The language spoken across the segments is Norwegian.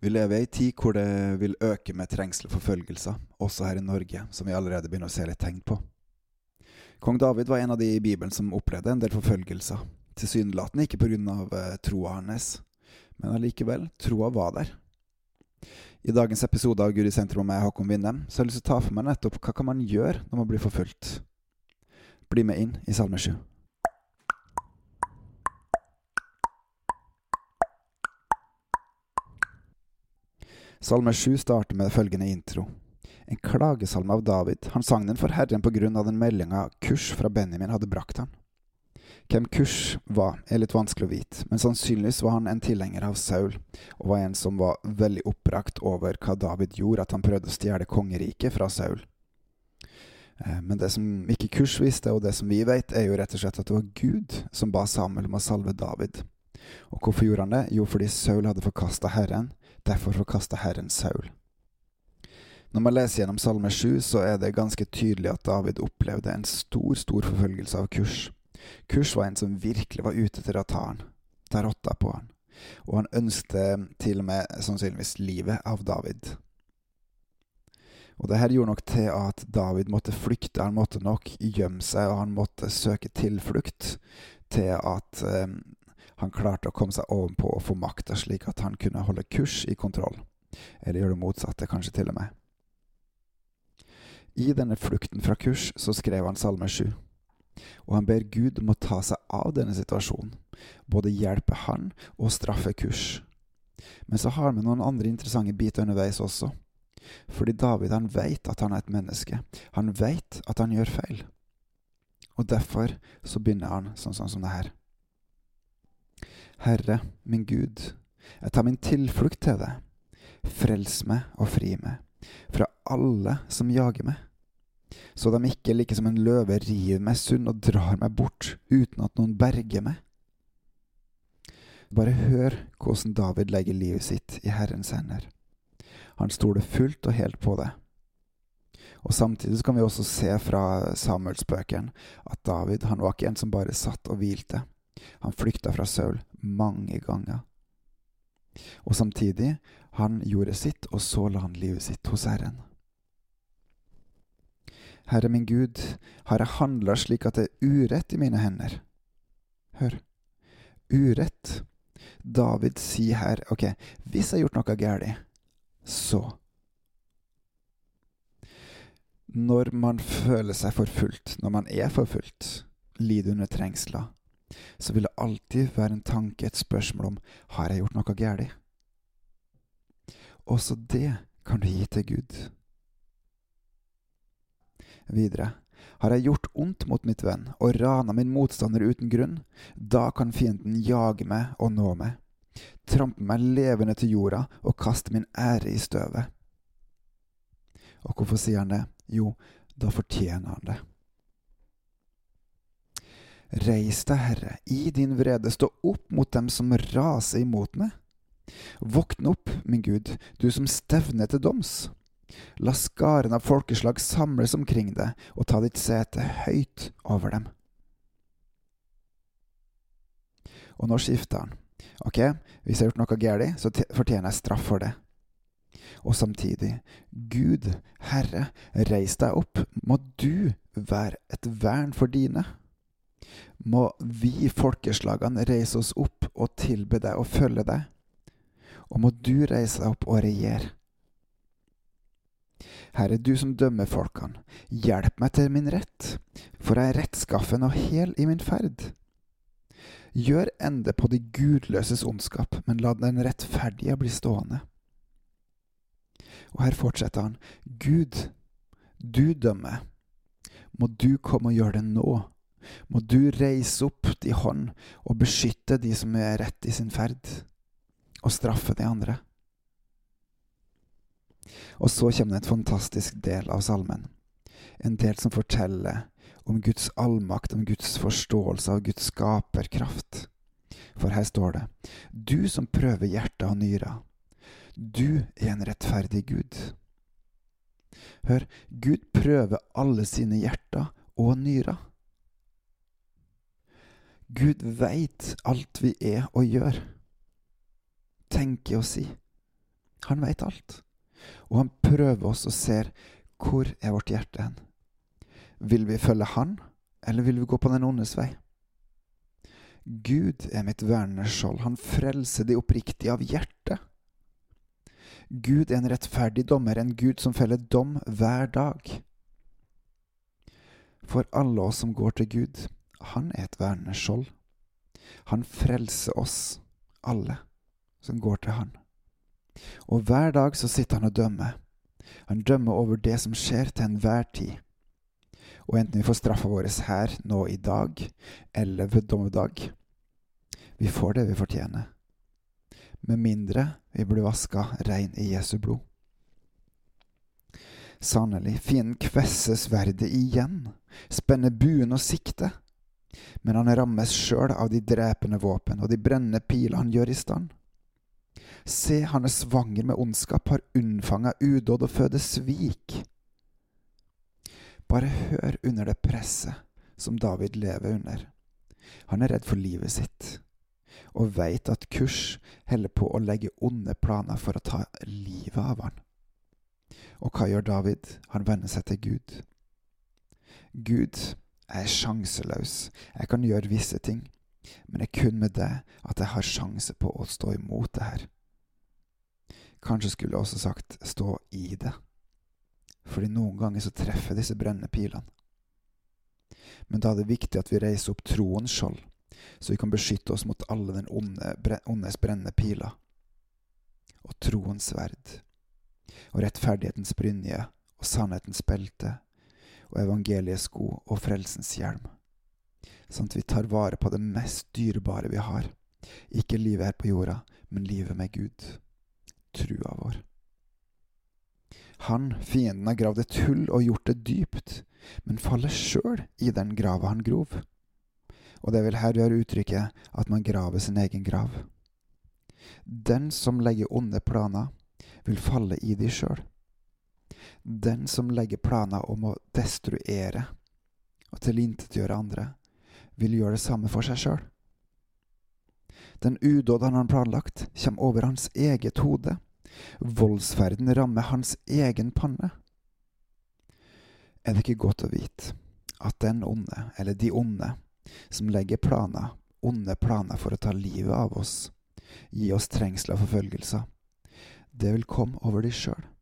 Vi lever i ei tid hvor det vil øke med trengsel og forfølgelser, også her i Norge, som vi allerede begynner å se litt tegn på. Kong David var en av de i Bibelen som opplevde en del forfølgelser, tilsynelatende ikke av eh, troa hans, men allikevel, troa var der. I dagens episode av Gud i sentrum med Håkon Winnem så har jeg lyst til å ta for meg nettopp hva kan man gjøre når man blir forfulgt. Bli med inn i Salme 7. Salme 7 starter med følgende intro. En klagesalme av David. Han sang den for Herren på grunn av den meldinga Kurs fra Benjamin hadde brakt han. Hvem Kurs var, er litt vanskelig å vite, men sannsynligvis var han en tilhenger av Saul, og var en som var veldig oppbrakt over hva David gjorde, at han prøvde å stjele kongeriket fra Saul. Eh, men det som ikke Kurs visste, og det som vi vet, er jo rett og slett at det var Gud som ba Samuel om å salve David. Og hvorfor gjorde han det? Jo, fordi Saul hadde forkasta Herren, Derfor forkasta Herren Saul. Når man leser gjennom Salme 7, så er det ganske tydelig at David opplevde en stor, stor forfølgelse av Kurs. Kurs var en som virkelig var ute til å ta han, ta rotta på han, og han ønsket til og med sannsynligvis livet av David. Og det her gjorde nok til at David måtte flykte, han måtte nok gjemme seg, og han måtte søke tilflukt til at eh, han klarte å komme seg ovenpå og få makta slik at han kunne holde kurs i kontroll. Eller gjøre det motsatte, kanskje til og med. I denne flukten fra kurs så skrev han Salme 7. Og han ber Gud om å ta seg av denne situasjonen, både hjelpe han og straffe kurs. Men så har vi noen andre interessante biter underveis også. Fordi David han veit at han er et menneske. Han veit at han gjør feil. Og derfor så begynner han sånn, sånn som det her. Herre, min Gud, jeg tar min tilflukt til deg. Frels meg og fri meg fra alle som jager meg, så de ikke like som en løve river meg sund og drar meg bort uten at noen berger meg. Bare hør hvordan David legger livet sitt i Herrens hender. Han stoler fullt og helt på det. Og Samtidig kan vi også se fra Samuelsbøkene at David han var ikke en som bare satt og hvilte. Han flykta fra Saul mange ganger. Og samtidig, han gjorde sitt, og så la han livet sitt hos Herren. Herre min Gud, har jeg handla slik at det er urett i mine hender? Hør. Urett. David sier her, ok, hvis jeg har gjort noe galt, så Når man føler seg forfulgt, når man er forfulgt, lider under trengsler, så vil det alltid være en tanke, et spørsmål om har jeg gjort noe galt. Også det kan du gi til Gud. Videre. Har jeg gjort ondt mot mitt venn og rana min motstander uten grunn, da kan fienden jage meg og nå meg, trampe meg levende til jorda og kaste min ære i støvet. Og hvorfor sier han det? Jo, da fortjener han det. Reis deg, Herre, i din vrede, stå opp mot dem som raser imot meg. Våkne opp, min Gud, du som stevner til doms. La skaren av folkeslag samles omkring deg, og ta ditt sete høyt over dem. Og nå skifter han. Ok, hvis jeg har gjort noe galt, så fortjener jeg straff for det. Og samtidig, Gud, Herre, reis deg opp, må du være et vern for dine må vi folkeslagene reise oss opp og tilbe deg og følge deg. Og må du reise deg opp og regjere. Herre, du som dømmer folkene, hjelp meg til min rett, for jeg er rettskaffen og hel i min ferd. Gjør ende på de gudløses ondskap, men la den rettferdige bli stående. Og her fortsetter han, Gud, du dømmer, må du komme og gjøre det nå må du reise opp de hånd og beskytte de som er rett i sin ferd, og straffe de andre. Og så kommer det et fantastisk del av salmen. En del som forteller om Guds allmakt, om Guds forståelse av Guds skaperkraft. For her står det, du som prøver hjertet og nyra, du er en rettferdig Gud. Hør, Gud prøver alle sine hjerter og nyrer. Gud veit alt vi er og gjør, tenker og sier. Han veit alt. Og han prøver oss og ser hvor er vårt hjerte hen. Vil vi følge Han, eller vil vi gå på den ondes vei? Gud er mitt vernende skjold, han frelser de oppriktige av hjertet. Gud er en rettferdig dommer, en Gud som feller dom hver dag. For alle oss som går til Gud, han er et vernende skjold. Han frelser oss, alle som går til han. Og hver dag så sitter han og dømmer. Han dømmer over det som skjer til enhver tid. Og enten vi får straffa vår her nå i dag, eller ved dommedag, vi får det vi fortjener. Med mindre vi blir vaska rein i Jesu blod. Sannelig, fienden kvesser sverdet igjen, spenner buen og sikter. Men han rammes sjøl av de drepende våpen og de brennende piler han gjør i stand. Se, han er svanger med ondskap, har unnfanga udåd og føder svik. Bare hør under det presset som David lever under. Han er redd for livet sitt og veit at Kurs holder på å legge onde planer for å ta livet av han. Og hva gjør David? Han venner seg til Gud. Gud, jeg er sjanseløs, jeg kan gjøre visse ting, men det er kun med det at jeg har sjanse på å stå imot det her. Kanskje skulle jeg også sagt stå i det, fordi noen ganger så treffer disse brennende pilene. Men da er det viktig at vi reiser opp troens skjold, så vi kan beskytte oss mot alle den onde, ondes brennende piler. Og troens sverd, og rettferdighetens brynje, og sannhetens belte, og evangeliets sko og frelsens hjelm. Sånn at vi tar vare på det mest dyrebare vi har. Ikke livet her på jorda, men livet med Gud. Trua vår. Han, fienden, har gravd et hull og gjort det dypt, men faller sjøl i den grava han grov og det vil her gjøre uttrykket at man graver sin egen grav. Den som legger onde planer, vil falle i de sjøl. Den som legger planer om å destruere og tilintetgjøre andre, vil gjøre det samme for seg sjøl. Den udåd han har planlagt, kommer over hans eget hode. Voldsferden rammer hans egen panne. Er det ikke godt å vite at den onde, eller de onde, som legger planer, onde planer for å ta livet av oss, gi oss trengsler og forfølgelser. Det vil komme over de sjøl.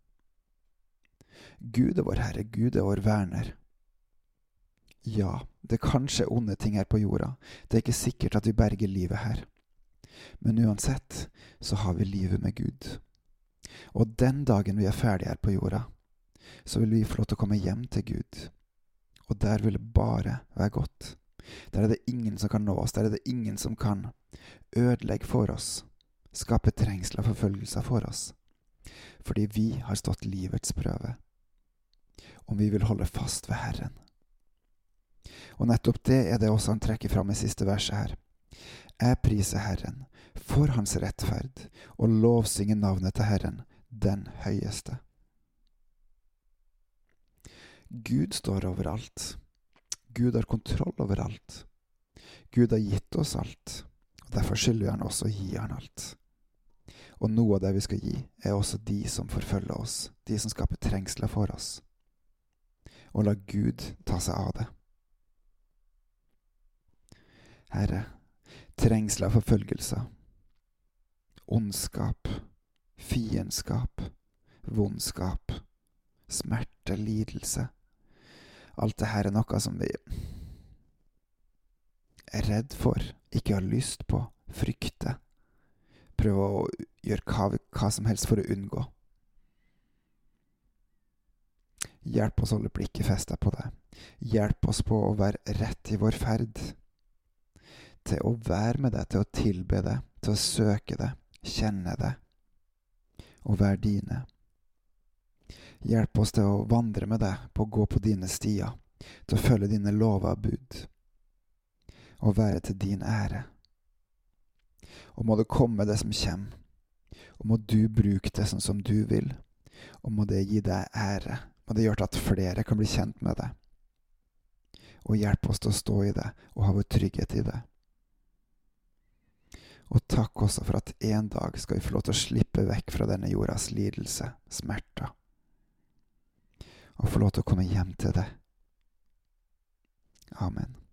Gud er vår Herre, Gud er vår verner. Ja, det kan skje onde ting her på jorda, det er ikke sikkert at vi berger livet her. Men uansett så har vi livet med Gud. Og den dagen vi er ferdige her på jorda, så vil vi få lov til å komme hjem til Gud. Og der vil det bare være godt. Der er det ingen som kan nå oss, der er det ingen som kan ødelegge for oss, skape trengsler og forfølgelser for oss, fordi vi har stått livets prøve, om vi vil holde fast ved Herren. Og nettopp det er det også han trekker fram i siste verset her. Jeg priser Herren for Hans rettferd, og lovsynger navnet til Herren, den høyeste. Gud står overalt. Gud har kontroll over alt. Gud har gitt oss alt, og derfor skylder han oss å gi han alt. Og noe av det vi skal gi, er også de som forfølger oss, de som skaper trengsler for oss. Og la Gud ta seg av det. Herre, trengsler forfølgelser, ondskap, fiendskap, vondskap, smerte, lidelse, Alt det her er noe som vi er redd for, ikke har lyst på, frykter. Prøver å gjøre hva, hva som helst for å unngå. Hjelp oss å holde blikket festa på deg. Hjelp oss på å være rett i vår ferd. Til å være med deg, til å tilbe deg, til å søke deg, kjenne deg, og være dine. Hjelp oss til å vandre med deg, på å gå på dine stier, til å følge dine lover og bud, og være til din ære. Og må det komme det som kommer, og må du bruke det sånn som du vil, og må det gi deg ære, må det gjøre at flere kan bli kjent med det, og hjelpe oss til å stå i det og ha vår trygghet i det. Og takk også for at en dag skal vi få lov til å slippe vekk fra denne jordas lidelse, smerter, og få lov til å komme hjem til det. Amen.